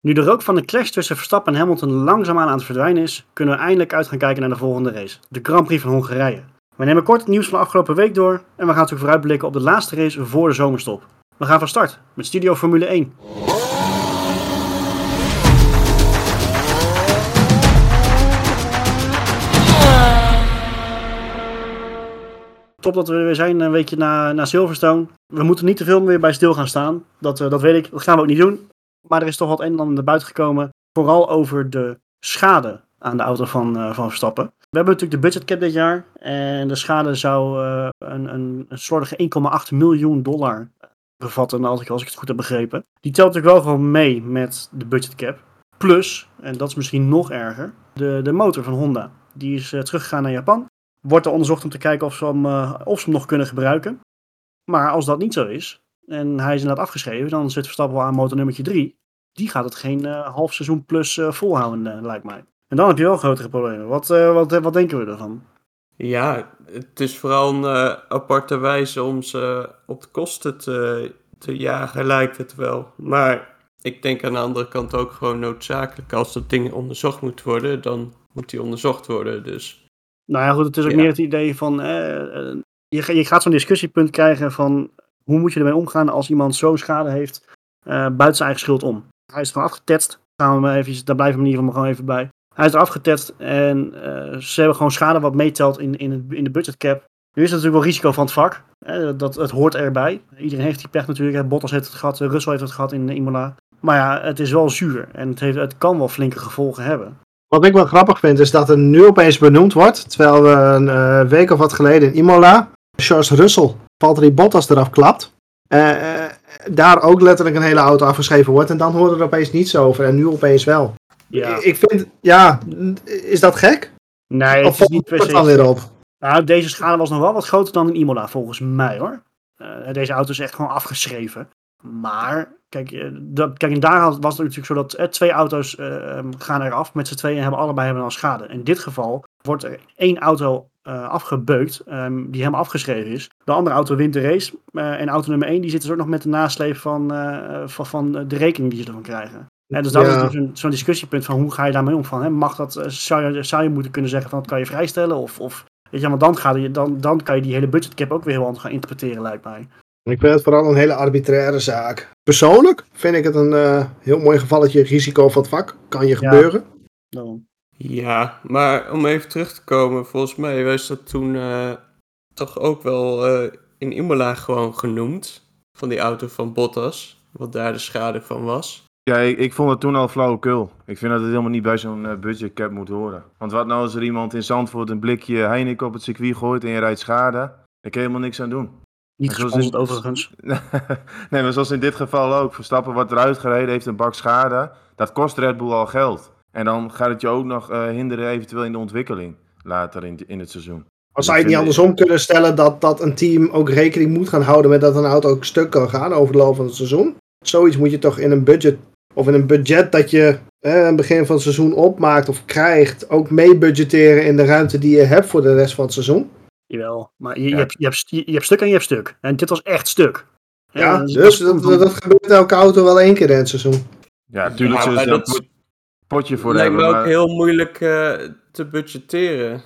Nu de rook van de clash tussen Verstappen en Hamilton langzaamaan aan het verdwijnen is, kunnen we eindelijk uit gaan kijken naar de volgende race, de Grand Prix van Hongarije. We nemen kort het nieuws van de afgelopen week door en we gaan natuurlijk vooruitblikken op de laatste race voor de zomerstop. We gaan van start met Studio Formule 1. Top dat we er weer zijn, een weekje na, na Silverstone. We moeten niet te veel meer bij stil gaan staan. Dat, eh, dat weet ik, dat gaan we ook niet doen. Maar er is toch wat een en ander naar buiten gekomen. Vooral over de schade aan de auto van, eh, van Verstappen. We hebben natuurlijk de budgetcap dit jaar. En de schade zou eh, een, een, een slordige 1,8 miljoen dollar bevatten, als ik, als ik het goed heb begrepen. Die telt natuurlijk wel gewoon mee met de budgetcap. Plus, en dat is misschien nog erger, de, de motor van Honda. Die is uh, teruggegaan naar Japan. Wordt er onderzocht om te kijken of ze, hem, uh, of ze hem nog kunnen gebruiken. Maar als dat niet zo is, en hij is inderdaad afgeschreven, dan zit Verstappen wel aan motor nummertje 3. Die gaat het geen uh, half seizoen plus volhouden, lijkt mij. En dan heb je wel grotere problemen. Wat, wat, wat denken we ervan? Ja, het is vooral een aparte wijze om ze op de kosten te, te jagen, lijkt het wel. Maar ik denk aan de andere kant ook gewoon noodzakelijk. Als dat ding onderzocht moet worden, dan moet die onderzocht worden. Dus. Nou ja, goed, het is ook ja. meer het idee van. Eh, je, je gaat zo'n discussiepunt krijgen van. Hoe moet je ermee omgaan als iemand zo'n schade heeft uh, buiten zijn eigen schuld om? Hij is gewoon afgetetst. Gaan we maar even, daar blijven we in ieder geval gewoon even bij. Hij is er afgetetst en uh, ze hebben gewoon schade wat meetelt in, in, het, in de budgetcap. Nu is natuurlijk wel risico van het vak. Hè, dat, het hoort erbij. Iedereen heeft die pech natuurlijk. Bottas heeft het gehad, Russell heeft het gehad in Imola. Maar ja, het is wel zuur. En het, heeft, het kan wel flinke gevolgen hebben. Wat ik wel grappig vind, is dat er nu opeens benoemd wordt. Terwijl we een week of wat geleden in Imola. Charles Russell, Valtteri Bottas eraf klapt. Uh, uh, daar ook letterlijk een hele auto afgeschreven wordt. En dan hoort er opeens niets over. En nu opeens wel. Ja. Ik, ik vind, ja, is dat gek? Nee, of het is niet per se. dan weer op? Nou, deze schade was nog wel wat groter dan in Imola, volgens mij hoor. Uh, deze auto is echt gewoon afgeschreven. Maar, kijk, dat, kijk en daar was het natuurlijk zo dat eh, twee auto's uh, gaan eraf met z'n tweeën en hebben allebei hebben al schade. In dit geval wordt er één auto uh, afgebeukt, um, die helemaal afgeschreven is. De andere auto wint de race. en auto nummer één, die zit dus ook nog met de nasleep van, van, van de rekening die ze ervan krijgen. Ja, dus dat ja. is zo'n zo discussiepunt van hoe ga je daarmee om? Van, hè, mag dat, zou, je, zou je moeten kunnen zeggen van dat kan je vrijstellen? Of, of weet je, maar dan, ga je, dan, dan kan je die hele budgetcap ook weer heel anders gaan interpreteren, lijkt mij. Ik vind het vooral een hele arbitraire zaak. Persoonlijk vind ik het een heel mooi gevalletje risico van het vak. Kan je gebeuren. Ja, no. Ja maar om even terug te komen, volgens mij was dat toen uh, toch ook wel uh, in Imola gewoon genoemd. Van die auto van Bottas. Wat daar de schade van was. Ja, ik, ik, vond het toen al flauwekul. Ik vind dat het helemaal niet bij zo'n uh, budgetcap moet horen. Want wat nou als er iemand in Zandvoort een blikje Heineken op het circuit gooit en je rijdt schade? Daar kan je helemaal niks aan doen. Niet gesponsord in... overigens. nee, maar zoals in dit geval ook. Verstappen wordt eruit gereden, heeft een bak schade. Dat kost Red Bull al geld. En dan gaat het je ook nog uh, hinderen eventueel in de ontwikkeling later in, in het seizoen. Maar zou je het niet andersom kunnen stellen dat, dat een team ook rekening moet gaan houden met dat een auto ook stuk kan gaan over de loop van het seizoen? Zoiets moet je toch in een budget of in een budget dat je eh, aan het begin van het seizoen opmaakt of krijgt, ook mee budgetteren in de ruimte die je hebt voor de rest van het seizoen? Jawel, maar je, ja. je, hebt, je, hebt, je hebt stuk en je hebt stuk. En dit was echt stuk. Ja, dus, dus dat, dat, dat, gebeurt elke auto wel één keer in het seizoen. Ja, natuurlijk ja, dat potje voor hebben. me ook heel moeilijk uh, te budgetteren.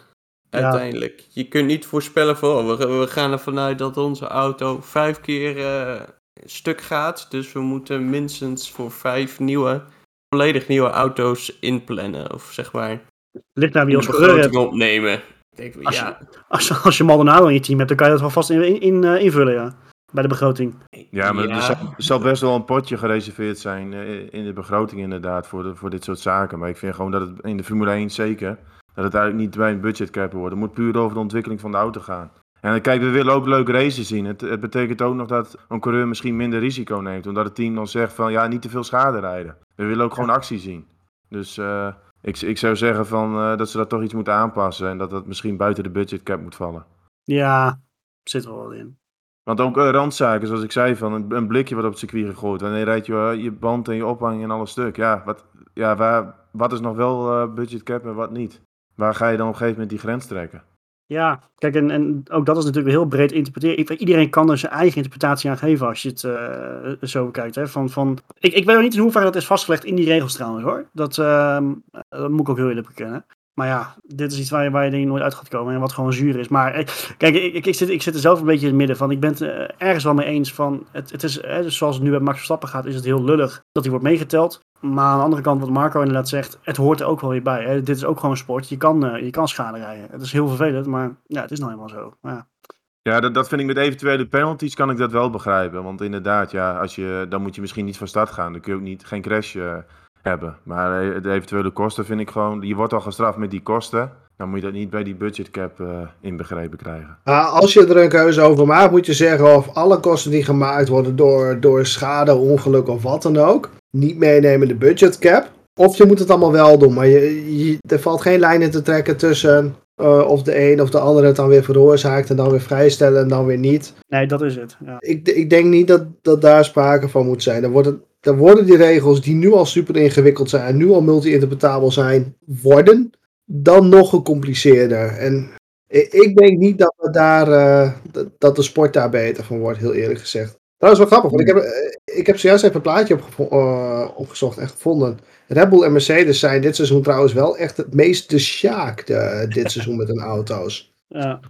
Uiteindelijk. Ja. Je kunt niet voorspellen voor. We, we gaan ervan uit dat onze auto vijf keer uh, stuk gaat. Dus we moeten minstens voor vijf nieuwe, volledig nieuwe auto's inplannen. Of zeg maar. Ligt naar wie ons coureur opnemen. Denk, als, ja. je, als, als je Maldonado in je team hebt, dan kan je dat wel vast in, in, in uh, invullen, ja. Bij de begroting. Ja, maar ja. er zal, zal, best wel een potje gereserveerd zijn uh, in de begroting inderdaad voor, de, voor dit soort zaken. Maar ik vind gewoon dat het in de Formule 1 zeker, dat het eigenlijk niet bij een budgetcap wordt. Het moet puur over de ontwikkeling van de auto gaan. En kijk, we willen ook leuke races zien. Het, het, betekent ook nog dat een coureur misschien minder risico neemt. Omdat het team dan zegt van ja, niet te veel schade rijden. We willen ook gewoon actie zien. Dus uh, ik, ik zou zeggen van, uh, dat ze dat toch iets moeten aanpassen. En dat dat misschien buiten de budgetcap moet vallen. Ja, zit er wel in. Want ook uh, randzaken, zoals ik zei, van een, een, blikje wat op het circuit gegooid. En dan rijd je je band en je ophanging en alles stuk. Ja, wat, ja waar, wat is nog wel budgetcap en wat niet? Waar ga je dan op een gegeven moment die grens trekken? Ja, kijk, en, en ook dat is natuurlijk heel breed interpreteren. Iedereen kan er zijn eigen interpretatie aan geven als je het uh, zo bekijkt. Hè? Van, van, ik, ik weet nog niet in hoeverre dat is vastgelegd in die regels trouwens hoor. Dat, uh, dat moet ik ook heel eerlijk bekennen. Maar ja, dit is iets waar je, waar je ik nooit uit gaat komen en wat gewoon zuur is. Maar kijk, ik, ik, zit, ik zit er zelf een beetje in het midden van. Ik ben het uh, ergens wel mee eens van, het, het is, hè, dus zoals het nu bij Max Verstappen gaat, is het heel lullig dat hij wordt meegeteld. Maar aan de andere kant, wat Marco inderdaad zegt, het hoort er ook wel weer bij. Hè. Dit is ook gewoon sport. Je kan, uh, je kan schade rijden. Het is heel vervelend, maar ja, het is nou eenmaal zo. Ja. Ja, dat, dat vind ik met eventuele penalties kan ik dat wel begrijpen. Want inderdaad, ja, als je, dan moet je misschien niet van start gaan. Dan kun je ook niet, geen crash uh, hebben. Maar de eventuele kosten vind ik gewoon, je wordt al gestraft met die kosten. Dan moet je dat niet bij die budgetcap uh, inbegrepen krijgen. Uh, als je er een keuze over maakt, moet je zeggen of alle kosten die gemaakt worden door, door schade, ongeluk of wat dan ook, niet meenemen de budgetcap. Of je moet het allemaal wel doen, maar je, je, er valt geen lijn in te trekken tussen uh, of de een of de andere het dan weer veroorzaakt en dan weer vrijstellen en dan weer niet. Nee, dat is het. Ja. Ik, ik denk niet dat, dat daar sprake van moet zijn. Dan, wordt het, dan worden die regels die nu al super ingewikkeld zijn en nu al multi-interpretabel zijn, worden dan nog gecompliceerder. En ik, denk niet dat, we daar, uh, dat de sport daar beter van wordt, heel eerlijk gezegd. Trouwens, wel grappig, want ik heb, ik heb zojuist even een plaatje op, uh, opgezocht en gevonden. Red Bull en Mercedes zijn dit seizoen trouwens wel echt het meest de sjaak de, dit seizoen met hun auto's. Ja.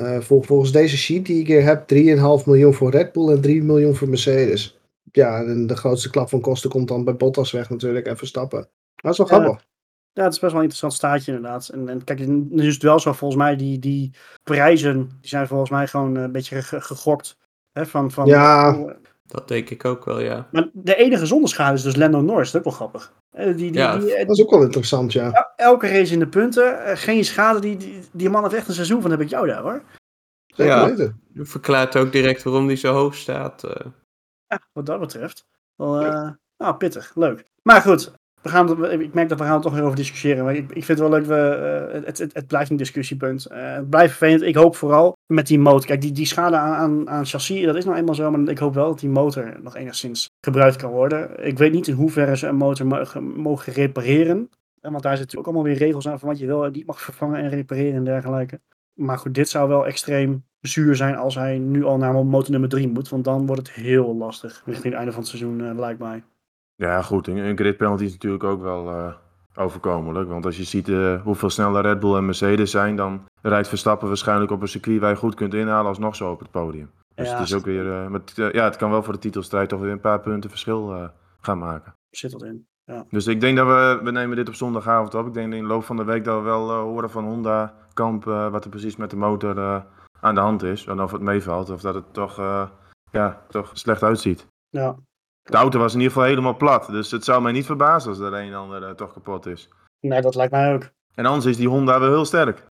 Uh, vol, volgens deze sheet die ik hier heb, 3,5 miljoen voor Red Bull en 3 miljoen voor Mercedes. Ja, de, de grootste klap van kosten komt dan bij Bottas weg natuurlijk en Verstappen. Dat is wel grappig. Ja, het is best wel een interessant staatje inderdaad. En, en kijk, nu is het wel zo, volgens mij, die, die prijzen, die zijn volgens mij gewoon eh, een beetje ge- gegokt. Hè, van, van, Ja. Dat denk ik ook wel, ja. Maar de enige zonder schade is dus Lando Norris, dat is ook wel grappig. Eh, Die, die, Ja. die, eh, Dat is ook wel interessant, ja. el- elke race in de punten, geen schade. Die, die, die man heeft echt een seizoen van heb ik jou daar hoor. Zeker Ja. weten. Dat verklaart ook direct waarom die zo hoog staat. Ja, wat dat betreft. Wel, eh, nou, pittig, leuk. Maar goed, we gaan, het- ik merk dat we gaan er toch weer over discussiëren. Maar ik, ik vind het wel leuk, we, eh, het, het, het blijft een discussiepunt. Eh, het blijft vervelend. Ik hoop vooral met die motor. Kijk, die, die schade aan, aan, aan chassis, dat is nou eenmaal zo. Maar ik hoop wel dat die motor nog enigszins gebruikt kan worden. Ik weet niet in hoeverre ze een motor mogen, mogen repareren. Want daar zitten ook allemaal weer regels aan van wat je wel en niet mag vervangen en repareren en dergelijke. Maar goed, dit zou wel extreem zuur zijn als hij nu al naar motor nummer 3 moet. Want dan wordt het heel lastig richting het einde van het seizoen, eh, lijkt mij. Ja, goed. Een, grid penalty is natuurlijk ook wel eh, overkomelijk. Want als je ziet eh, hoeveel sneller Red Bull en Mercedes zijn, dan rijdt Verstappen waarschijnlijk op een circuit waar je goed kunt inhalen alsnog zo op het podium. Dus Ja, het is ook weer, met, ja, het kan wel voor de titelstrijd toch weer een paar punten verschil gaan maken. Zit dat in. Dus ik denk dat we, we nemen dit op zondagavond op. Ik denk in de loop van de week dat we wel horen van Honda Kamp eh, wat er precies met de motor eh, aan de hand is. En of het meevalt of dat het toch, eh, ja, toch slecht uitziet. Ja. De auto was in ieder geval helemaal plat. Dus het zou mij niet verbazen als er een en ander toch kapot is. Nee, dat lijkt mij ook. En anders is die Honda wel heel sterk.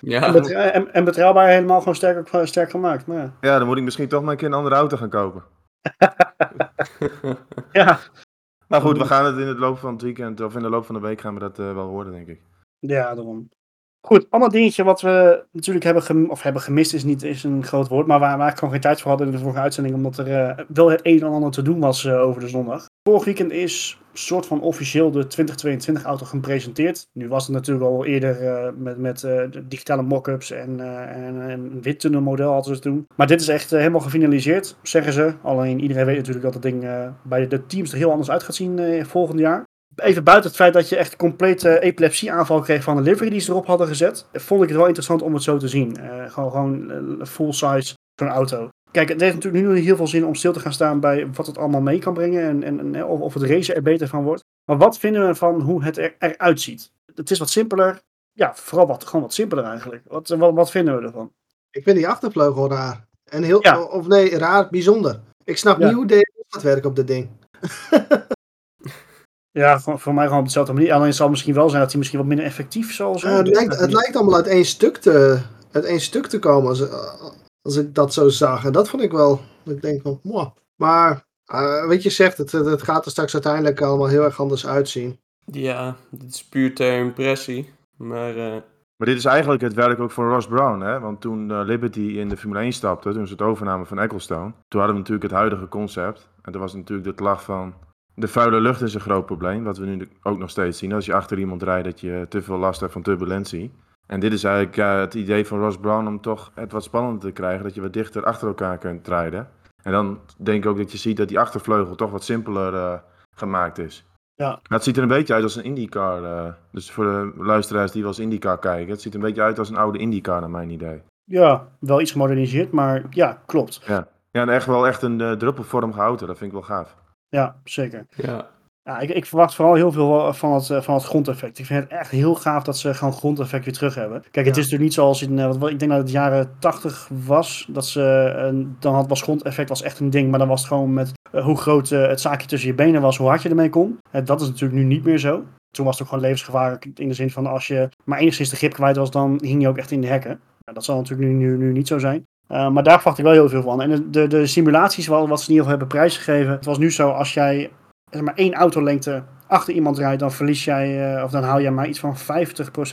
ja, En, betre- en, en betrouwbaar helemaal gewoon sterk, sterk gemaakt. Maar ja. Ja, dan moet ik misschien toch maar een keer een andere auto gaan kopen. ja. Maar goed, we gaan het in het loop van het weekend of in de loop van de week gaan we dat eh, wel horen, denk ik. Ja, daarom. Goed, ander dingetje wat we natuurlijk hebben, gem- of hebben gemist is niet is een groot woord, maar waar, ik gewoon geen tijd voor hadden in de vorige uitzending, omdat er eh, wel het een en ander te doen was eh, over de zondag. Vorig weekend is soort van officieel de 2022 auto gepresenteerd. Nu was het natuurlijk al eerder eh, met, met digitale mock-ups en, en, en een wittunnelmodel hadden ze toen. Maar dit is echt helemaal gefinaliseerd, zeggen ze. Alleen iedereen weet natuurlijk dat het ding bij de teams er heel anders uit gaat zien volgend jaar. Even buiten het feit dat je echt een complete epilepsieaanval kreeg van de livery die ze erop hadden gezet, vond ik het wel interessant om het zo te zien. Eh, gewoon gewoon eh, full size zo'n auto. Kijk, het heeft natuurlijk nu nog niet heel veel zin om stil te gaan staan bij wat het allemaal mee kan brengen en, en, en of, of het racen er beter van wordt. Maar wat vinden we van hoe het er, eruit ziet? Het is wat simpeler. Ja, vooral wat, gewoon wat simpeler eigenlijk. Wat, wat, wat vinden we ervan? Ik vind die achtervleugel raar. En heel, Ja. Of nee, raar, bijzonder. Ik snap Ja. niet hoe deze gaat werken op dit ding. Ja, voor, voor mij gewoon op dezelfde manier. Alleen het zal misschien wel zijn dat hij misschien wat minder effectief zal zijn. Het, lijkt, het lijkt allemaal uit één stuk te, uit één stuk te komen als, eh, als ik dat zo zag. En dat vond ik wel, ik denk van, mwah. Maar, eh, weet je zegt, het, het gaat er straks uiteindelijk allemaal heel erg anders uitzien. ja, dit is puur ter impressie. Maar eh, Maar dit is eigenlijk het werk ook van Ross Brown, hè? Want toen Liberty in de Formule 1 stapte, toen ze het overnamen van Ecclestone, toen hadden we natuurlijk het huidige concept. En toen was natuurlijk de klacht van de vuile lucht is een groot probleem, wat we nu ook nog steeds zien. Als je achter iemand rijdt, dat je te veel last hebt van turbulentie. En dit is eigenlijk ja, het idee van Ross Brown om toch het wat spannender te krijgen. Dat je wat dichter achter elkaar kunt rijden. En dan denk ik ook dat je ziet dat die achtervleugel toch wat simpeler eh, gemaakt is. Ja. Maar het ziet er een beetje uit als een IndyCar. eh, dus voor de luisteraars die wel eens IndyCar kijken. Het ziet er een beetje uit als een oude IndyCar naar mijn idee. Ja, wel iets gemoderniseerd, maar ja, klopt. Ja, en echt wel echt een eh, druppelvormige auto. Dat vind ik wel gaaf. Ja, zeker. Ja. Ja, ik, ik verwacht vooral heel veel van het, eh, van het grondeffect. Ik vind het echt heel gaaf dat ze gewoon grondeffect weer terug hebben. Kijk, het Ja. is natuurlijk niet zoals in, eh, wat, ik denk dat het jaren 80 was, dat ze, eh, dan had, was grondeffect was echt een ding, maar dan was het gewoon met hoe groot het zaakje tussen je benen was, hoe hard je ermee kon. Dat is natuurlijk nu niet meer zo. Toen was het ook gewoon levensgevaarlijk in de zin van als je maar enigszins de grip kwijt was, dan hing je ook echt in de hekken. Dat zal natuurlijk nu, nu, nu niet zo zijn. Uh, maar daar verwacht ik wel heel veel van. En de, de, simulaties wat, wat ze in ieder geval hebben prijsgegeven. Het was nu zo, als jij zeg maar één autolengte achter iemand rijdt, dan verlies jij, uh, of dan hou je maar iets van 50%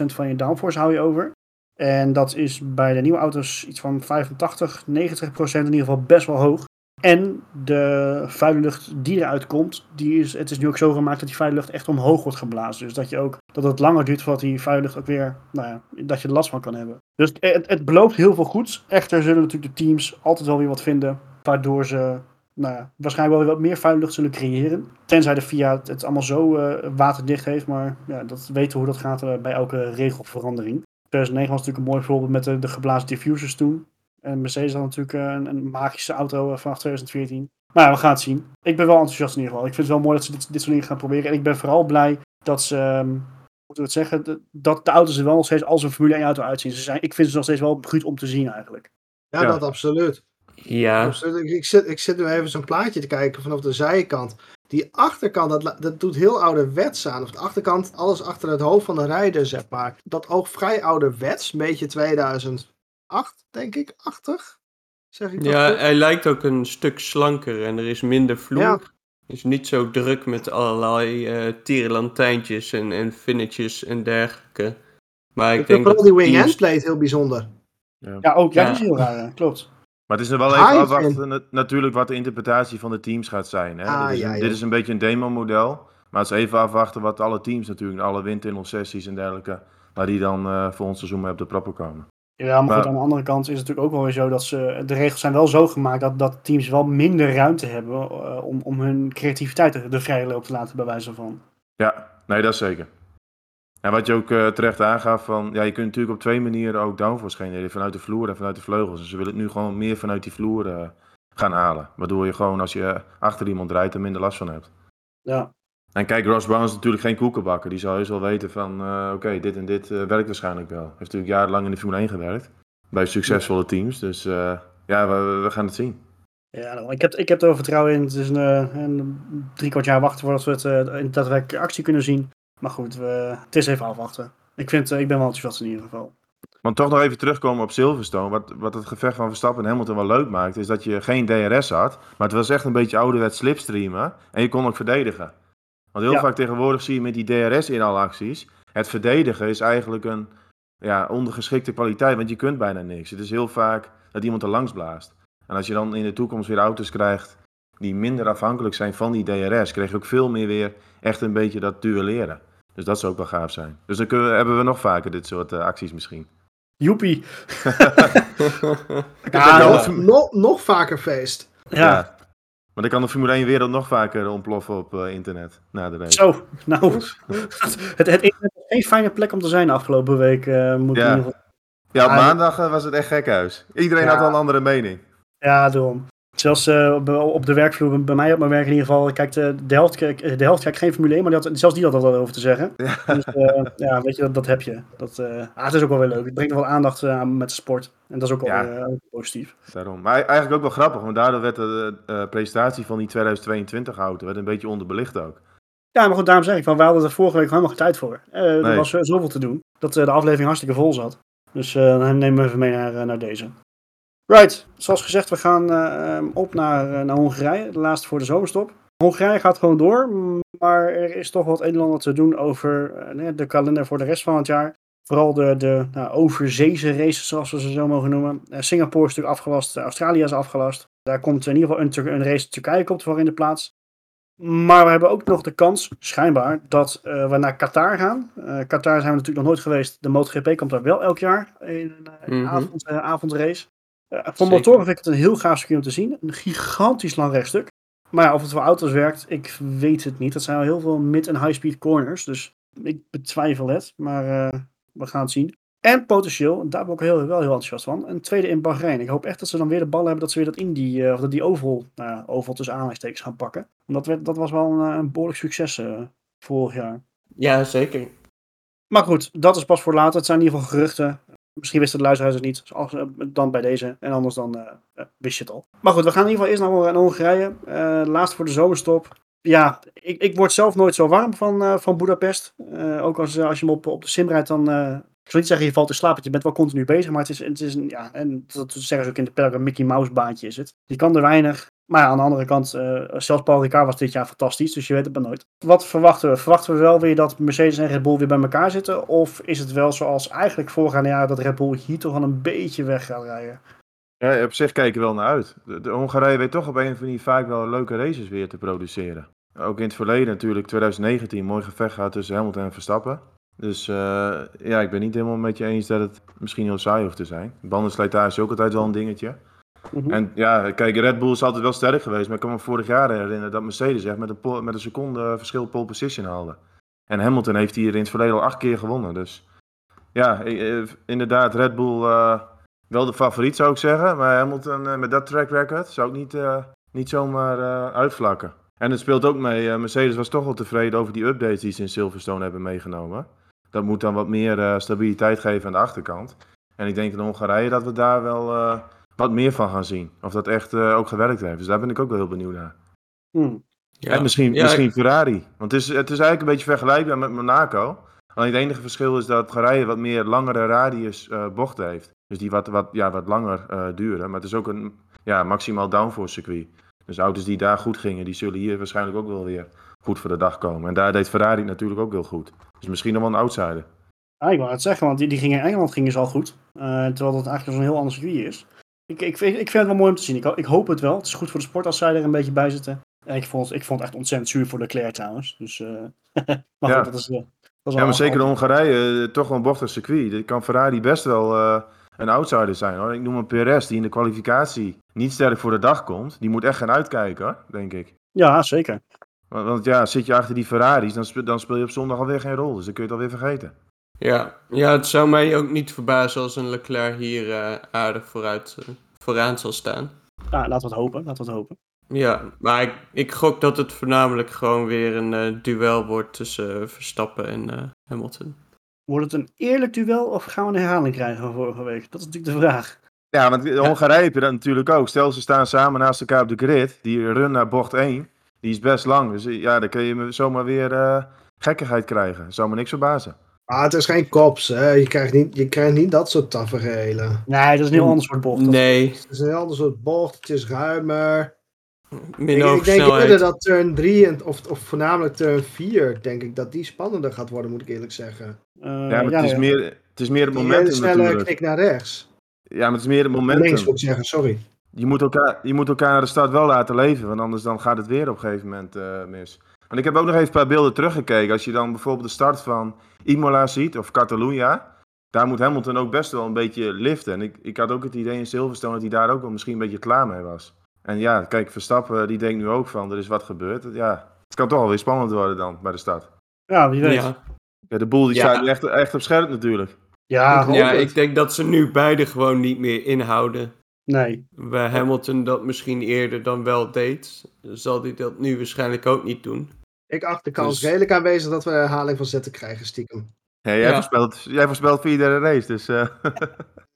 van je downforce hou je over. En dat is bij de nieuwe auto's iets van 85, 90% in ieder geval best wel hoog. En de vuile lucht die eruit komt, die is, het is nu ook zo gemaakt dat die vuile lucht echt omhoog wordt geblazen. Dus dat, je ook, dat het langer duurt voordat die vuile lucht ook weer, nou ja, dat je er last van kan hebben. Dus het, het belooft heel veel goeds. Echter zullen natuurlijk de teams altijd wel weer wat vinden, waardoor ze nou ja, waarschijnlijk wel weer wat meer vuile lucht zullen creëren. Tenzij de FIA het, allemaal zo uh, waterdicht heeft, maar ja, dat weten we hoe dat gaat uh, bij elke regelverandering. 2009 was natuurlijk een mooi voorbeeld met de, de geblazen diffusers toen. En Mercedes had natuurlijk uh, een, een, magische auto vanaf 2014. Maar ja, we gaan het zien. Ik ben wel enthousiast in ieder geval. Ik vind het wel mooi dat ze dit, dit soort dingen gaan proberen. En ik ben vooral blij dat ze, um, hoe moeten we het zeggen, dat de auto's er wel nog steeds als een Formule 1 auto uitzien. Ze zijn, ik vind ze nog steeds wel goed om te zien eigenlijk. Ja, ja. dat absoluut. Ja. Absoluut. Ik, ik, zit, ik zit nu even zo'n plaatje te kijken vanaf de zijkant. Die achterkant, dat, dat doet heel ouderwets aan. Of de achterkant, alles achter het hoofd van de rijder, zeg maar. Dat ook vrij ouderwets, een beetje 2008, denk ik, achtig. Zeg ik ja, goed? hij lijkt ook een stuk slanker en er is minder vloer. Ja. Is niet zo druk met allerlei uh, tierenlantijntjes en, en finnetjes en dergelijke. Maar ik, ik denk vooral die wing teams- end plate heel bijzonder. Ja. Ja, ook. Ja, Ja. dat is heel raar. Klopt. Maar het is nog wel even afwachten na- natuurlijk wat de interpretatie van de teams gaat zijn. Hè? Ah, dit, is ja, een, ja. dit is een beetje een demo-model. Maar het is even afwachten wat alle teams natuurlijk, alle windtunnelsessies en dergelijke, waar die dan eh volgend seizoen mee op de proppen komen. Ja, maar goed, aan de andere kant is het natuurlijk ook wel weer zo dat ze. De regels zijn wel zo gemaakt dat, dat teams wel minder ruimte hebben eh, om, om hun creativiteit de, de vrije loop te laten bewijzen van. Ja, nee, dat is zeker. En wat je ook eh, terecht aangaf, van, ja, je kunt natuurlijk op twee manieren ook downforce genereren. Vanuit de vloer en vanuit de vleugels. Dus ze willen het nu gewoon meer vanuit die vloer eh, gaan halen. Waardoor je gewoon als je achter iemand rijdt er minder last van hebt. Ja, En kijk, Ross Brown is natuurlijk geen koekenbakker. Die zal heus wel weten van, eh, oké, dit en dit eh, werkt waarschijnlijk wel. Hij heeft natuurlijk jarenlang in de Formule 1 gewerkt. Bij succesvolle teams. Dus eh, ja, we, we gaan het zien. ja nou, ik, heb, ik heb er wel vertrouwen in. Het is een, een drie kwart jaar wachten voordat we het in daadwerkelijk actie kunnen zien. Maar goed, we, het is even afwachten. Ik, vind, ik ben wel enthousiast in ieder geval. Want toch nog even terugkomen op Silverstone. Wat, wat het gevecht van Verstappen en Hamilton wel leuk maakt, is dat je geen DRS had. Maar het was echt een beetje ouderwets slipstreamen. En je kon ook verdedigen. Want heel Ja. vaak tegenwoordig zie je met die DRS in alle acties. Het verdedigen is eigenlijk een ja, ondergeschikte kwaliteit, want je kunt bijna niks. Het is heel vaak dat iemand er langs blaast. En als je dan in de toekomst weer auto's krijgt die minder afhankelijk zijn van die DRS, krijg je ook veel meer weer echt een beetje dat duelleren. Dus dat zou ook wel gaaf zijn. Dus dan kunnen, we- hebben we nog vaker dit soort eh, acties misschien. Joepie. Ja, nog, nog vaker feest. Ja, Maar dan kan de Formule 1 wereld nog vaker ontploffen op eh, internet na de race. zo. Nou, het, het internet was geen fijne plek om te zijn de afgelopen week. eh, moet Ja. Ja, op maandag eh, was het echt gekhuis. Iedereen Ja. had wel een andere mening. Ja, daarom. Zelfs op- op de werkvloer, bij mij op mijn werk in ieder geval, kijkt de helft, de helft kijkt geen Formule 1, maar die had, zelfs die had er wel over te zeggen. Ja. Dus ja, weet je, dat, dat heb je. Dat, ah, het is ook wel weer leuk. Het brengt wel aandacht aan met de sport. En dat is ook wel Ja. eh, positief. Daarom. Maar eigenlijk ook wel grappig, want daardoor werd de eh, presentatie van die 2022 auto werd een beetje onderbelicht ook. Ja, maar goed, daarom zeg ik van, wij hadden er vorige week helemaal geen tijd voor. Eh, Er was zoveel te doen, dat de aflevering hartstikke vol zat. Dus dan nemen we even mee naar, naar deze. Right, zoals gezegd, we gaan eh, ehm, op naar, naar Hongarije, de laatste voor de zomerstop. Hongarije gaat gewoon door, maar er is toch wat een en ander te doen over de kalender voor de rest van het jaar. Vooral de, de nou, overzeese races, zoals we ze zo mogen noemen. Eh, Singapore is natuurlijk afgelast, eh, Australië is afgelast. Daar komt in ieder geval een, een race Turkije komt voor in de plaats. Maar we hebben ook nog de kans, schijnbaar, dat eh, we naar Qatar gaan. Uh, Qatar zijn we natuurlijk nog nooit geweest. De MotoGP komt daar wel elk jaar in een mm -hmm. avond, avondrace. van motoren vind ik het een heel gaaf circuit om te zien. Een gigantisch lang rechtstuk. Maar ja, of het voor auto's werkt, ik weet het niet. Dat zijn wel heel veel mid- en high-speed corners. Dus ik betwijfel het. Maar we gaan het zien. En potentieel, en daar ben ik heel, wel heel enthousiast van, een tweede in Bahrein. Ik hoop echt dat ze dan weer de bal hebben dat ze weer dat in die, uh, of dat die oval, nou oval tussen aanhalingstekens gaan pakken. Want dat, werd, dat was wel een, een behoorlijk succes uh, vorig jaar. Ja, zeker. Maar goed, dat is pas voor later. Het zijn in ieder geval geruchten. Misschien wisten de luisteraars het niet. Als, dan bij deze. En anders dan uh, wist je het al. Maar goed, we gaan in ieder geval eerst naar, naar Hongarije. Laatst voor de zomerstop. Ja, ik, ik word zelf nooit zo warm van, uh, van Budapest. ook als, als je hem op, op de sim rijdt, dan... ik wil niet zeggen je valt in slaap, want je bent wel continu bezig. Maar het is, het is een, ja, en dat zeggen ze ook in de een Mickey Mouse baantje is het. Je kan er weinig. Maar aan de andere kant, zelfs Paul Ricard was dit jaar fantastisch, dus je weet het maar nooit. Wat verwachten we? Verwachten we wel weer dat Mercedes en Red Bull weer bij elkaar zitten? Of is het wel zoals eigenlijk voorgaande jaren dat Red Bull hier toch al een beetje weg gaat rijden? Ja, op zich kijken we wel naar uit. De, de Hongarije weet toch op een of andere manier vaak wel leuke races weer te produceren. Ook in het verleden natuurlijk, 2019, mooi gevecht gehad tussen Hamilton en Verstappen. Dus uh, ja, ik ben niet helemaal met je eens dat het misschien heel saai hoeft te zijn. Bandenslijtage is ook altijd wel een dingetje. Mm -hmm. En ja, kijk, Red Bull is altijd wel sterk geweest. Maar ik kan me vorig jaar herinneren dat Mercedes echt met een, met een seconde verschil pole position haalde. En Hamilton heeft hier in het verleden al acht keer gewonnen. Dus ja, inderdaad, Red Bull uh, wel de favoriet zou ik zeggen. Maar Hamilton uh, met dat track record zou ik niet, uh, niet zomaar uitvlakken. En het speelt ook mee, Mercedes was toch wel tevreden over die updates die ze in Silverstone hebben meegenomen. Dat moet dan wat meer stabiliteit geven aan de achterkant. En ik denk in Hongarije dat we daar wel wat meer van gaan zien. Of dat echt uh, ook gewerkt heeft. Dus daar ben ik ook wel heel benieuwd naar. Hmm. Ja. En misschien, ja, misschien ik... Ferrari. Want het is, het is eigenlijk een beetje vergelijkbaar met Monaco. Alleen het enige verschil is dat Ferrari wat meer langere radius uh, bochten heeft. Dus die wat, wat, ja, wat langer uh, duren. Maar het is ook een ja, maximaal downforce circuit. Dus auto's die daar goed gingen, die zullen hier waarschijnlijk ook wel weer goed voor de dag komen. En daar deed Ferrari natuurlijk ook heel goed. Dus misschien nog wel een outsider. Ja, ik wou het zeggen, want die, die gingen in Engeland gingen ze al goed. terwijl dat eigenlijk zo'n heel ander circuit is. Ik, ik, ik, vind het wel mooi om te zien. Ik, ik, hoop het wel. Het is goed voor de sport als zij er een beetje bij zitten. En ik vond, ik vond het echt ontzettend zuur voor Leclerc trouwens. Dus, uh, maar ja. goed, dat is, dat is ja, maar zeker in Hongarije, toch wel een bochtig circuit. Dat kan Ferrari best wel een outsider zijn hoor. Ik noem een Perez die in de kwalificatie niet sterk voor de dag komt. Die moet echt gaan uitkijken hoor, denk ik. Ja, zeker. Want, want ja, zit je achter die Ferraris, dan speel, dan speel je op zondag alweer geen rol. Dus dan kun je het alweer vergeten. Ja, ja het zou mij ook niet verbazen als een Leclerc hier aardig vooruit vooraan zal staan. Ja, laten we het hopen. Laten we het hopen. Ja, maar ik, ik gok dat het voornamelijk gewoon weer een uh, duel wordt tussen uh, Verstappen en uh, Hamilton. Wordt het een eerlijk duel of gaan we een herhaling krijgen van vorige week? Dat is natuurlijk de vraag. Ja, want in Hongarije heb je dat natuurlijk ook. Stel ze staan samen naast elkaar op de grid. Die run naar bocht 1, die is best lang. Dus ja, dan kun je zomaar weer gekkigheid krijgen. Zou me niks verbazen. Ah, het is geen kops, hè. Je krijgt niet, je krijgt niet dat soort tafereelen. Nee, dat is een heel ander soort bocht. Nee. Het is een heel ander soort bocht, het is ruimer. Minder ik, ik denk eerder dat turn 3 en, of, of voornamelijk turn 4, denk ik, dat die spannender gaat worden, moet ik eerlijk zeggen. Uh, ja, maar ja, het, is ja. Meer, het is meer het Die momentum snelle knik naar rechts. Ja, maar het is meer het momentum. Links moet ik zeggen, sorry. Je moet, elkaar, je moet elkaar naar de start wel laten leven, want anders dan gaat het weer op een gegeven moment uh, mis. Want ik heb ook nog even een paar beelden teruggekeken. Als je dan bijvoorbeeld de start van Imola ziet, of Catalunya. Daar moet Hamilton ook best wel een beetje liften. En ik, ik had ook het idee in Silverstone dat hij daar ook wel misschien een beetje klaar mee was. En ja, kijk, Verstappen die denkt nu ook van, er is wat gebeurd. Ja, het kan toch wel weer spannend worden dan bij de start. Ja, wie weet. Ja, Ja, de boel die Ja. staat nu echt, echt op scherp natuurlijk. Ja, Ik ja ik denk dat ze nu beide gewoon niet meer inhouden. nee. Waar Hamilton dat misschien eerder dan wel deed, zal hij dat nu waarschijnlijk ook niet doen. Ik acht de kans Dus- redelijk aanwezig dat we een herhaling van zetten krijgen, stiekem. Ja, jij, Ja. Voorspelt, jij voorspelt via de race, dus... eh,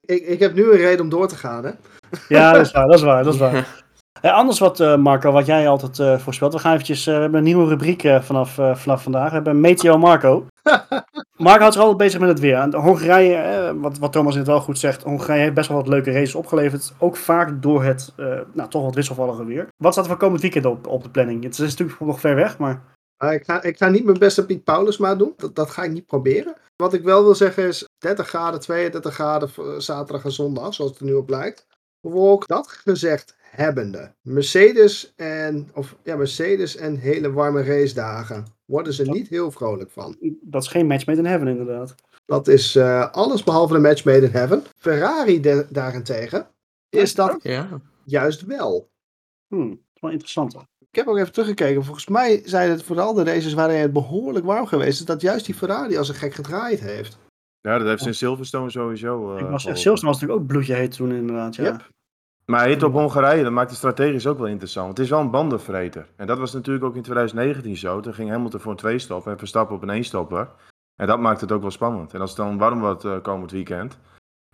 Ik, ik heb nu een reden om door te gaan, hè. Ja, dat is waar, dat is waar, dat is waar. Anders wat, eh, Marco, wat jij altijd eh, voorspelt. We gaan eventjes, eh, we hebben een nieuwe rubriek vanaf, vanaf vandaag. We hebben Meteo Marco. Marco houdt zich altijd bezig met het weer. En Hongarije, wat, wat Thomas net wel goed zegt, Hongarije heeft best wel wat leuke races opgeleverd. Ook vaak door het, nou, toch wat wisselvallige weer. Wat staat er voor komend weekend op, op de planning? Het is natuurlijk nog ver weg, maar... Maar ik, ga, ik ga niet mijn beste Piet Paulusma doen. Dat, dat ga ik niet proberen. Wat ik wel wil zeggen is 30 graden, 32 graden zaterdag en zondag, zoals het er nu op lijkt. Bewolkt. Dat gezegd hebbende. Mercedes en, of, ja, Mercedes en hele warme racedagen. Worden ze niet heel vrolijk van. Dat is geen match made in heaven, inderdaad. Dat is eh, alles behalve een match made in heaven. Ferrari de- daarentegen is dat Ja. juist wel. Hmm, dat is wel interessant. hoor. Ik heb ook even teruggekeken. Volgens mij zijn het vooral de races waarin het behoorlijk warm geweest is. Dat juist die Ferrari als een gek gedraaid heeft. Ja, dat heeft ze in Silverstone sowieso. eh, Ik was. Silverstone was natuurlijk ook bloedje heet toen, inderdaad. Ja. Yep. Maar hit op Hongarije, dat maakt het strategisch ook wel interessant. Het is wel een bandenvreter. En dat was natuurlijk ook in 2019 zo. Toen ging Hamilton voor een twee-stopper en Verstappen op een één-stopper. En dat maakt het ook wel spannend. En als het dan warm wordt eh, komend weekend,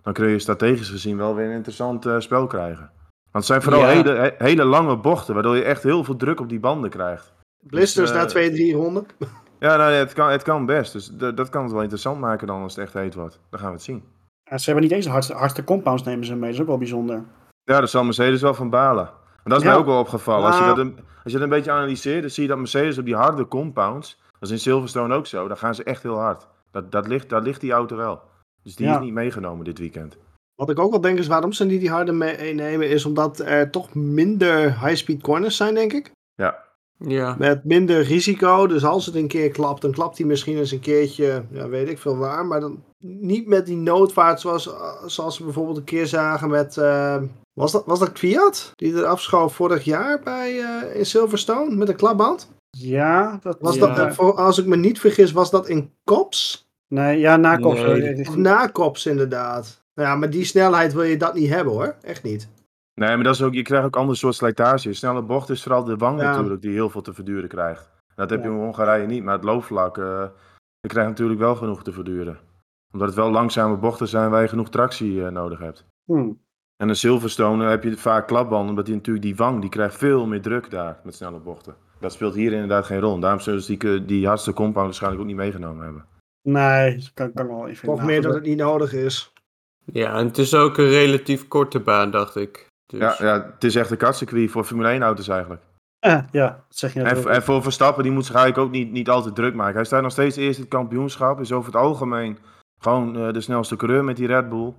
dan kun je strategisch gezien wel weer een interessant eh, spel krijgen. Want het zijn vooral Ja. hele, he- hele lange bochten, waardoor je echt heel veel druk op die banden krijgt. Blisters Dus, na twee, drie ronden. Ja, nou, ja, het, kan, het kan best. Dus d- dat kan het wel interessant maken dan als het echt heet wordt. Dan gaan we het zien. Ja, ze hebben niet eens de hardste, hardste compounds nemen ze mee. Dat is ook wel bijzonder. Ja, daar zal Mercedes wel van balen. En dat is Ja. mij ook wel opgevallen. Als je, dat een, als je dat een beetje analyseert, dan zie je dat Mercedes op die harde compounds, dat is in Silverstone ook zo, dan gaan ze echt heel hard. Dat, dat ligt, daar ligt die auto wel. Dus die Ja. is niet meegenomen dit weekend. Wat ik ook wel denk is waarom ze niet die harde meenemen. Is omdat er toch minder high-speed corners zijn, denk ik. Ja, Ja. Met minder risico. Dus als het een keer klapt, dan klapt hij misschien eens een keertje, ja, weet ik veel waar. Maar dan niet met die noodvaart zoals, zoals we bijvoorbeeld een keer zagen met... eh, was, dat, was dat Fiat? Die er afschoof vorig jaar bij, eh, in Silverstone met een klapband? Ja, dat Was ja. dat, als ik me niet vergis, was dat in Kops? Nee, ja, na Kops. Nee. Of na Kops inderdaad. Nou ja, met die snelheid wil je dat niet hebben hoor. Echt niet. nee, maar dat is ook, je krijgt ook ander soort slijtage. Snelle bocht is vooral de wang Ja. natuurlijk die heel veel te verduren krijgt. Dat heb je in Hongarije niet, maar het loopvlak, eh je krijgt natuurlijk wel genoeg te verduren. Omdat het wel langzame bochten zijn waar je genoeg tractie eh, nodig hebt. hmm. En een Silverstone heb je vaak klapbanden, omdat die natuurlijk die wang, die krijgt veel meer druk daar met snelle bochten. Dat speelt hier inderdaad geen rol. En daarom zullen ze die, die hardste compound waarschijnlijk ook niet meegenomen hebben. Nee, dat kan, kan ik wel even Of meer dat het niet nodig is. ja, en het is ook een relatief korte baan, dacht ik. Dus, Ja, ja, het is echt een katcircuit voor Formule 1 auto's eigenlijk. Eh, ja, dat zeg je En, ook. en voor Verstappen, die moet zich eigenlijk ook niet, niet altijd druk maken. Hij staat nog steeds eerst in het kampioenschap. Is over het algemeen gewoon eh, de snelste coureur met die Red Bull.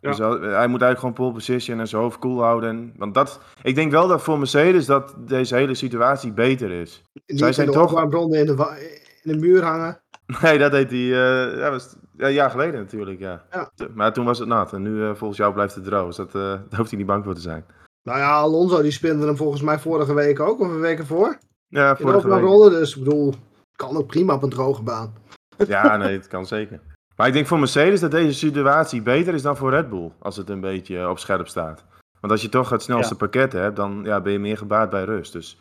Ja. Dus hij, hij moet eigenlijk gewoon pole position en zijn hoofd koel houden. En, want dat, ik denk wel dat voor Mercedes dat deze hele situatie beter is. Niet Zij in zijn de toch- opwarmbronnen in de, in de muur hangen. Nee, dat deed hij eh, ja, was, ja, een jaar geleden natuurlijk, ja. Ja. Maar toen was het nat. En nu eh, volgens jou blijft het droog. Dus dat, eh, daar hoeft hij niet bang voor te zijn. Nou ja, Alonso die spinde hem volgens mij vorige week ook. Of een week ervoor. Ja, In vorige week. opwarmrollen. Dus ik bedoel, kan ook prima op een droge baan. Ja, nee, het kan zeker. Maar ik denk voor Mercedes dat deze situatie beter is dan voor Red Bull. Als het een beetje op scherp staat. Want als je toch het snelste Ja. pakket hebt, dan ja, ben je meer gebaat bij rust. Dus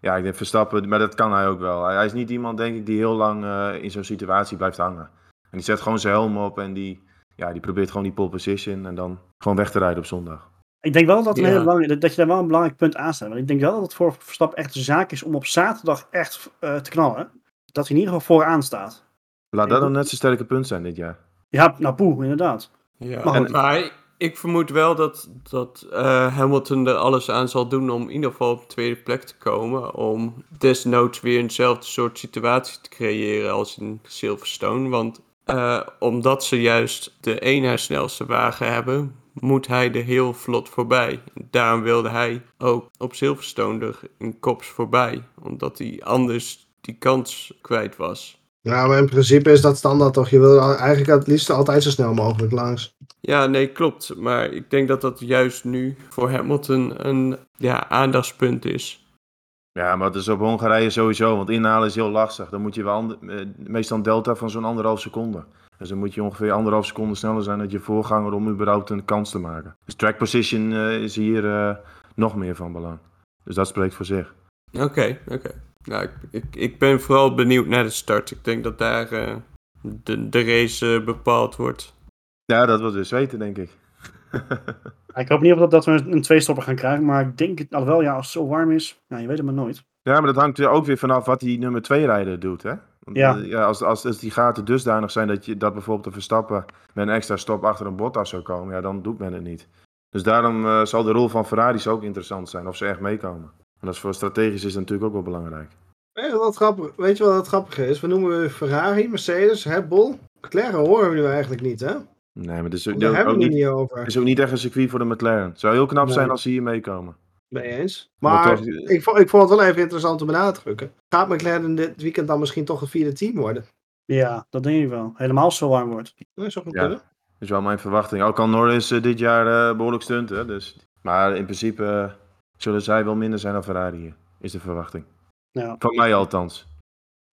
ja, ik denk Verstappen, maar dat kan hij ook wel. Hij, hij is niet iemand, denk ik, die heel lang eh, in zo'n situatie blijft hangen. En die zet gewoon zijn helm op en die, ja, die probeert gewoon die pole position en dan gewoon weg te rijden op zondag. Ik denk wel dat, een Ja. hele belangrijk- dat je daar wel een belangrijk punt aanstaat. Want ik denk wel dat het voor Verstappen echt de zaak is om op zaterdag echt eh, te knallen. Dat hij in ieder geval vooraan staat. Laat dat dan net zijn sterke punt zijn dit jaar. Ja, nou poeh, inderdaad. Ja, Maar ik vermoed wel dat, dat eh, Hamilton er alles aan zal doen om in ieder geval op de tweede plek te komen. Om desnoods weer eenzelfde soort situatie te creëren als in Silverstone. Want eh, omdat ze juist de één na snelste wagen hebben, moet hij er heel vlot voorbij. Daarom wilde hij ook op Silverstone er in kops voorbij. Omdat hij anders die kans kwijt was. Ja, maar in principe is dat standaard toch. Je wil eigenlijk het liefst altijd zo snel mogelijk langs. Ja, nee, klopt. Maar ik denk dat dat juist nu voor Hamilton een ja, aandachtspunt is. Ja, maar dat is op Hongarije sowieso, want inhalen is heel lastig. Dan moet je wel eh, meestal een delta van zo'n anderhalf seconde. Dus dan moet je ongeveer anderhalf seconde sneller zijn dan je voorganger om überhaupt een kans te maken. Dus track position eh, is hier eh, nog meer van belang. Dus dat spreekt voor zich. Oké, oké. Nou, ik, ik, ik ben vooral benieuwd naar de start. Ik denk dat daar eh, de, de race eh, bepaald wordt. Ja, dat wil dus weten, denk ik. Ik hoop niet of dat, dat we een tweestopper gaan krijgen. Maar ik denk het alweer, ja, als het zo warm is. Ja, je weet het maar nooit. ja, maar dat hangt er ook weer vanaf wat die nummer 2 rijder doet, hè? Want, Ja. eh, ja als, als, als die gaten dusdanig zijn dat, je, dat bijvoorbeeld de Verstappen met een extra stop achter een Bottas zou komen, ja, dan doet men het niet. Dus daarom eh, zal de rol van Ferraris ook interessant zijn, of ze echt meekomen. En dat is voor strategisch is dat natuurlijk ook wel belangrijk. Weet je wat grappig, weet je wat het grappige is? We noemen we Ferrari, Mercedes, Red Bull. McLaren horen we nu eigenlijk niet, hè? Nee, maar het is, Daar ook, hebben ook we het niet, over. het is ook niet echt een circuit voor de McLaren. Het zou heel knap Nee. zijn als ze hier meekomen. mee eens. Maar toch- ik, vond, ik vond het wel even interessant om benadrukken. Gaat McLaren dit weekend dan misschien toch een vierde team worden? Ja, dat denk ik wel. Helemaal als het zo warm wordt. Dat zou goed Ja. kunnen. Dat is wel mijn verwachting. Al kan Norris dit jaar eh, behoorlijk stunten. Dus. Maar in principe eh, zullen zij wel minder zijn dan Ferrari hier. Is de verwachting. Ja. Van mij althans.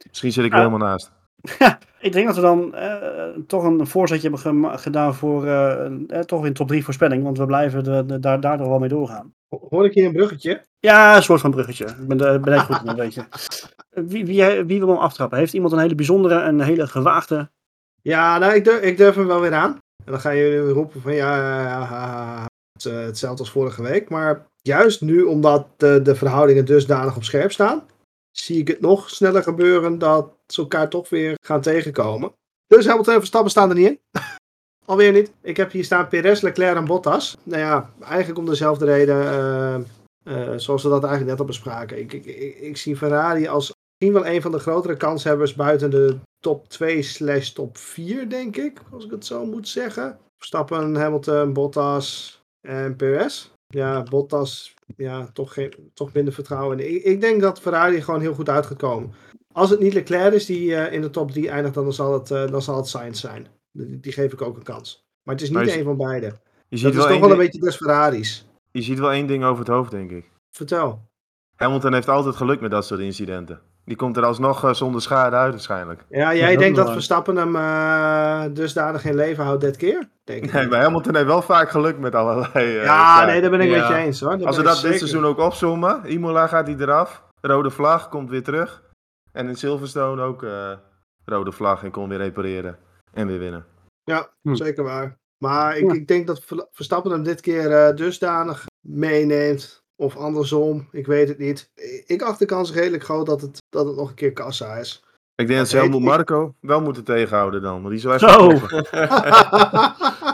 Misschien zit ik er Ja. helemaal naast. Ik denk dat we dan eh, toch een voorzetje hebben gedaan voor eh, eh, toch in top 3 voorspelling. Want we blijven de, de- daar, daar nog wel mee doorgaan. Ho- Hoor ik hier een bruggetje? Ja, een soort van bruggetje. Ik ben, er- ben echt goed in, weet je. Wie, wie, wie wil hem aftrappen? Heeft iemand een hele bijzondere, een hele gewaagde? Ja, nou, ik durf, ik durf hem wel weer aan. En dan gaan jullie roepen van ja. Het eh, hetzelfde als vorige week. Maar juist nu, omdat de, de verhoudingen dusdanig op scherp staan, zie ik het nog sneller gebeuren dat ze elkaar toch weer gaan tegenkomen. Dus Hamilton en Verstappen staan er niet in. Alweer niet. Ik heb hier staan Perez, Leclerc en Bottas. Nou ja, eigenlijk om dezelfde reden eh, eh, zoals we dat eigenlijk net al bespraken. Ik, ik, ik, ik zie Ferrari als misschien wel een van de grotere kanshebbers buiten de top 2 slash top 4, denk ik. Als ik het zo moet zeggen. Verstappen, Hamilton, Bottas en Perez. Ja, Bottas, ja, toch, geen, toch minder vertrouwen. Ik, ik denk dat Ferrari gewoon heel goed uit gaat komen. Als het niet Leclerc is die eh, in de top 3 eindigt, dan zal het, eh, dan zal het Sainz zijn. Die, die geef ik ook een kans. Maar het is niet een van beide. Je Dat ziet, is wel toch wel een beetje des Ferraris. je ziet wel één ding over het hoofd, denk ik. Vertel. Hamilton heeft altijd geluk met dat soort incidenten. Die komt er alsnog eh, zonder schade uit waarschijnlijk. Ja, jij dat denkt dat Verstappen hem eh dusdanig in leven houdt dit keer? Denk ik. Nee, maar Hamilton heeft wel vaak geluk met allerlei... eh, ja, zaken. nee, daar ben ik Ja. met je eens hoor. Als we dat dit seizoen ook opzommen, Imola gaat hij eraf, rode vlag, komt weer terug. En in Silverstone ook eh, rode vlag en kon weer repareren en weer winnen. Ja, Hm. zeker waar. Maar ik, Ja. ik denk dat Ver- Verstappen hem dit keer eh, dusdanig meeneemt. Of andersom, ik weet het niet. Ik- acht de kans redelijk groot dat het, dat het nog een keer kassa is. Ik denk dat ze Marco wel moeten tegenhouden dan, want die even Zo.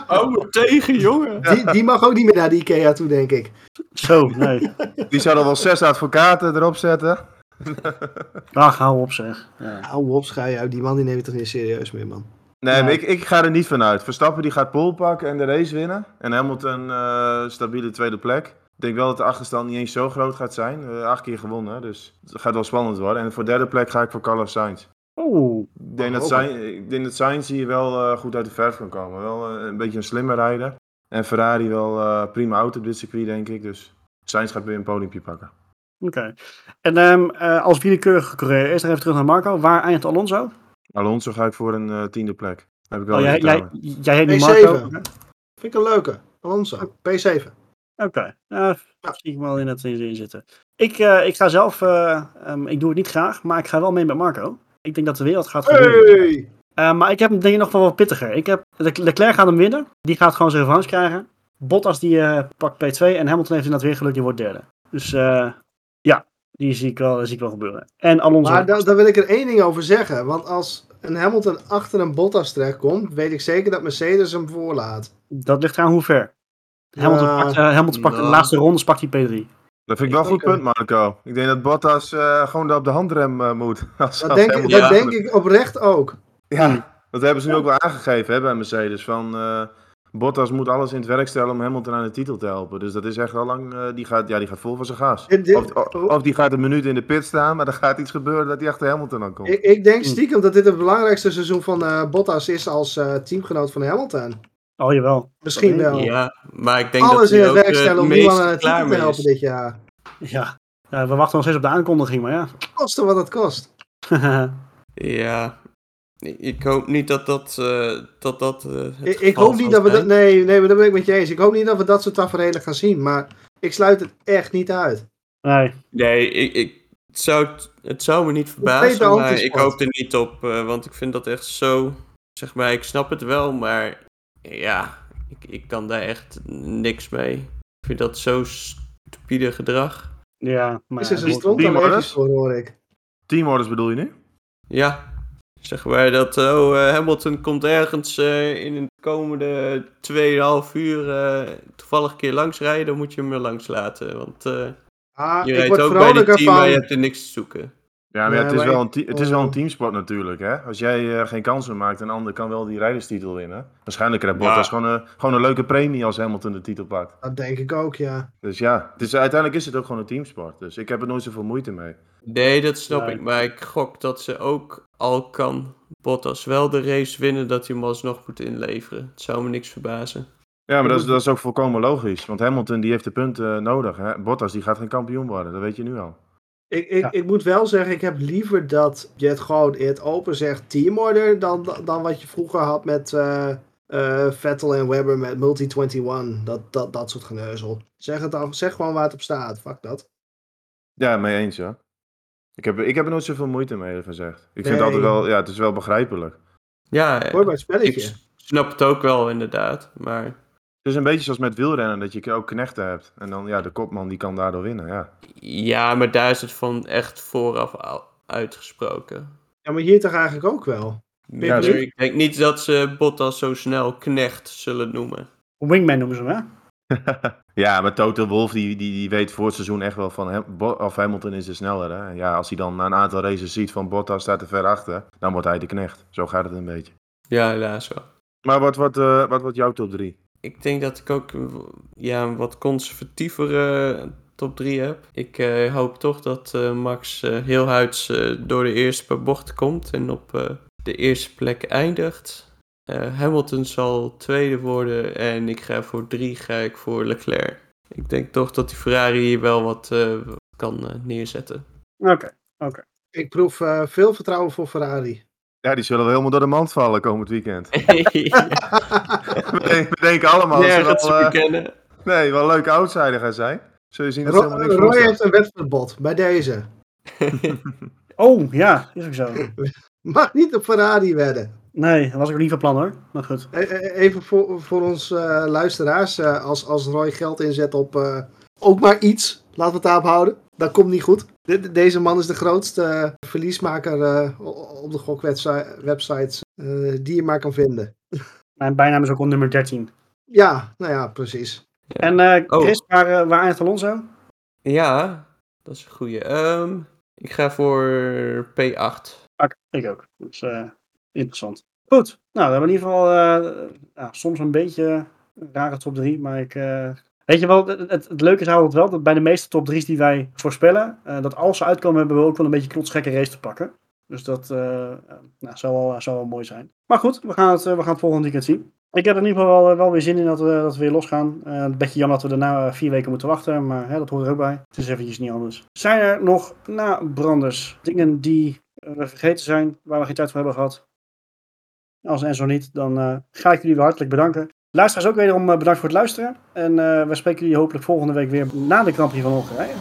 Hou me tegen, jongen. die, die mag ook niet meer naar de Ikea toe, denk ik. Zo, nee. Die zou er wel zes advocaten erop zetten. Ach, hou op zeg. Ja. Hou op, schij uit. Die man die neemt het toch niet serieus meer, man. Nee, Ja. maar ik, ik ga er niet vanuit. Verstappen die gaat pole pakken en de race winnen. En Hamilton eh stabiele tweede plek. Ik denk wel dat de achterstand niet eens zo groot gaat zijn. Eh, acht keer gewonnen, dus het gaat wel spannend worden. En voor derde plek ga ik voor Carlos Sainz. Oeh, Ik denk, dat Oh, Sainz, ik denk dat Sainz hier wel eh, goed uit de verf kan komen. Wel eh, een beetje een slimme rijder. En Ferrari wel eh, prima auto op dit circuit, denk ik. Dus Sainz gaat weer een podiumpje pakken. oké. En ehm, eh, als willekeurige coureur, eerst nog even terug naar Marco. Waar eindigt Alonso? Alonso ga ik voor een eh, tiende plek. Heb ik wel Oh, jij, jij, jij heet niet P7. Marco? Vind ik een leuke. Alonso, P7. Oké, nou, zie ik wel in het in zitten. Ik, eh, ik ga zelf, eh, ehm, ik doe het niet graag, maar ik ga wel mee met Marco. Ik denk dat de wereld gaat gebeuren. Hey! Eh, maar ik heb hem denk ik nog wel wat pittiger. Ik heb, Le- Leclerc gaat hem winnen. Die gaat gewoon zijn revanche krijgen. Bottas die pakt P2 en Hamilton heeft inderdaad weer geluk, die wordt derde. Dus ja, die zie ik, wel, zie ik wel gebeuren. En Alonso. Maar da- daar wil ik er één ding over zeggen. Want als een Hamilton achter een Bottas terechtkomt, weet ik zeker dat Mercedes hem voorlaat. Dat ligt eraan hoe ver. Hamilton Ja. pakt, eh, Hamilton pakt de Nou. laatste ronde, pakt hij P3. Dat vind ik wel een goed punt, Marco. Ik denk dat Bottas eh, gewoon daar op de handrem eh, moet. Als, Dat als denk, ik, dat denk ik oprecht ook. Ja, dat hebben ze nu ook wel aangegeven hè, bij Mercedes. Van eh, Bottas moet alles in het werk stellen om Hamilton aan de titel te helpen. Dus dat is echt al lang. eh, die, gaat, ja, die gaat vol van zijn gas. Dit- Of, of, of die gaat een minuut in de pit staan, maar er gaat iets gebeuren dat hij achter Hamilton aan komt. Ik, ik denk stiekem dat dit het belangrijkste seizoen van eh, Bottas is als eh, teamgenoot van Hamilton. Oh jawel. Misschien wel. Ja, maar ik denk Alles dat in het ook werk eh, stellen om het aan titel klaar te helpen dit jaar. Ja. ja, we wachten nog steeds op de aankondiging, maar ja. Koste wat het kost. Ja, ik hoop niet dat dat, eh, dat, dat eh, het Ik, hoop niet dat we dat. Nee, nee, maar daar ben ik met je eens. Ik hoop niet dat we dat soort tafereelen gaan zien. Maar ik sluit het echt niet uit. nee. Nee, ik, ik, het, zou, het zou me niet verbazen, maar ik hoop er niet op. eh, want ik vind dat echt zo... Zeg maar, ik snap het wel, maar... Ja, ik, ik kan daar echt niks mee. Ik vind dat zo stupide gedrag. Ja, maar... Is er een die- die voor, hoor ik. Teamorders bedoel je nu? Ja, zeg maar dat oh, eh, Hamilton komt ergens eh, in de komende 2,5 uur eh, toevallig een keer langs rijden, dan moet je hem er langs laten. Want eh, Ah, je rijdt ook bij dit vrolijker team, maar je hebt er niks te zoeken. Ja, maar Ja, het, is wel een het is wel een teamsport natuurlijk. Hè? Als jij eh, geen kansen maakt, een ander kan wel die rijderstitel winnen. Waarschijnlijk krijgt Ja. Bottas gewoon, een, gewoon een leuke premie als Hamilton de titel pakt. Dat denk ik ook, ja. Dus ja, het is, uiteindelijk is het ook gewoon een teamsport. Dus ik heb er nooit zoveel moeite mee. Nee, dat snap ik. Maar ik gok dat ze ook al kan Bottas wel de race winnen, dat hij hem alsnog moet inleveren. Het zou me niks verbazen. Ja, maar dat is, dat is ook volkomen logisch. Want Hamilton die heeft de punten eh, nodig. Hè? Bottas die gaat geen kampioen worden, dat weet je nu al. Ik, ik, Ja. ik moet wel zeggen, ik heb liever dat je het gewoon in het open zegt teamorder dan, dan wat je vroeger had met eh, eh, Vettel en Webber met Multi-21. Dat, dat, dat soort geneuzel. Zeg, het dan, zeg gewoon waar het op staat. Fuck dat. Ja, mee eens ja. Ik heb, ik heb er nooit zoveel moeite mee gezegd. Ik vind Nee. het altijd wel, ja, het is wel begrijpelijk. Ja, Hoor bij het spelletje. ik snap het ook wel inderdaad. Maar Het is een beetje zoals met wielrennen, dat je ook knechten hebt. En dan, ja, de kopman die kan daardoor winnen, ja. ja, maar daar is het van echt vooraf al uitgesproken. Ja, maar hier toch eigenlijk ook wel. Zeker. ik denk niet dat ze Bottas zo snel knecht zullen noemen. Wingman noemen ze hem, hè? ja, maar Toto Wolff die, die, die weet voor het seizoen echt wel van of Hamilton is de sneller. Hè? Ja, als hij dan na een aantal races ziet van Bottas staat er ver achter, dan wordt hij de knecht. Zo gaat het een beetje. Ja, helaas wel. Maar wat, wat, eh, wat wordt jouw top 3? Ik denk dat ik ook ja, een wat conservatievere top 3 heb. Ik eh, hoop toch dat eh, Max heel huids eh, door de eerste paar bochten komt en op de eerste plek eindigt. Hamilton zal tweede worden en ik ga voor drie ga ik voor Leclerc. Ik denk toch dat die Ferrari hier wel wat kan neerzetten. Oké. Ik proef veel vertrouwen voor Ferrari. Ja, die zullen wel helemaal door de mand vallen komend weekend. we denken- we denken allemaal dat ze wel, eh, nee, wel een leuke outsider gaan zijn. Zul je zien dat ze Ro- helemaal niks Roy heeft een wedstrijdbod bij deze. Oh, ja, is ook zo. Mag niet op Ferrari wedden. Nee, dat was ik ook niet van plan hoor. Maar goed. E- e- Even voor, voor ons eh, luisteraars. eh, als, als Roy geld inzet op eh, ook maar iets. Laten we het daarop houden. Dat komt niet goed. De- de- deze man is de grootste eh, verliesmaker eh, op de gokwebsites eh, die je maar kan vinden. Mijn bijnaam is ook al nummer 13. Ja, nou ja, precies. En eh, Oh. Chris, waar, eh, waar eindigt Alonso? Ja, dat is een goeie. Ehm, ik ga voor P8. Oké, ik ook. Dat is eh, interessant. Goed. Nou, we hebben in ieder geval eh, ja, soms een beetje een rare top 3. Maar ik. Weet je wel, het, het, leuke is altijd wel dat bij de meeste top 3's die wij voorspellen, eh, dat als ze uitkomen, hebben we ook wel een beetje knotsgekke race te pakken. Dus dat eh, eh, nou, zou, wel, zou wel mooi zijn. Maar goed, we gaan het, we gaan het volgende weekend zien. Ik heb er in ieder geval wel, weer zin in dat we, dat we weer losgaan. Eh, een beetje jammer dat we daarna vier weken moeten wachten, maar hè, dat hoort er ook bij. Het is eventjes niet anders. Zijn er nog nabranders, dingen die we vergeten zijn, waar we geen tijd voor hebben gehad? Als en zo niet, dan ga ik jullie weer hartelijk bedanken. Luisteraars ook wederom eh, bedankt voor het luisteren. En eh, we spreken jullie hopelijk volgende week weer na de Grand Prix van Hongarije.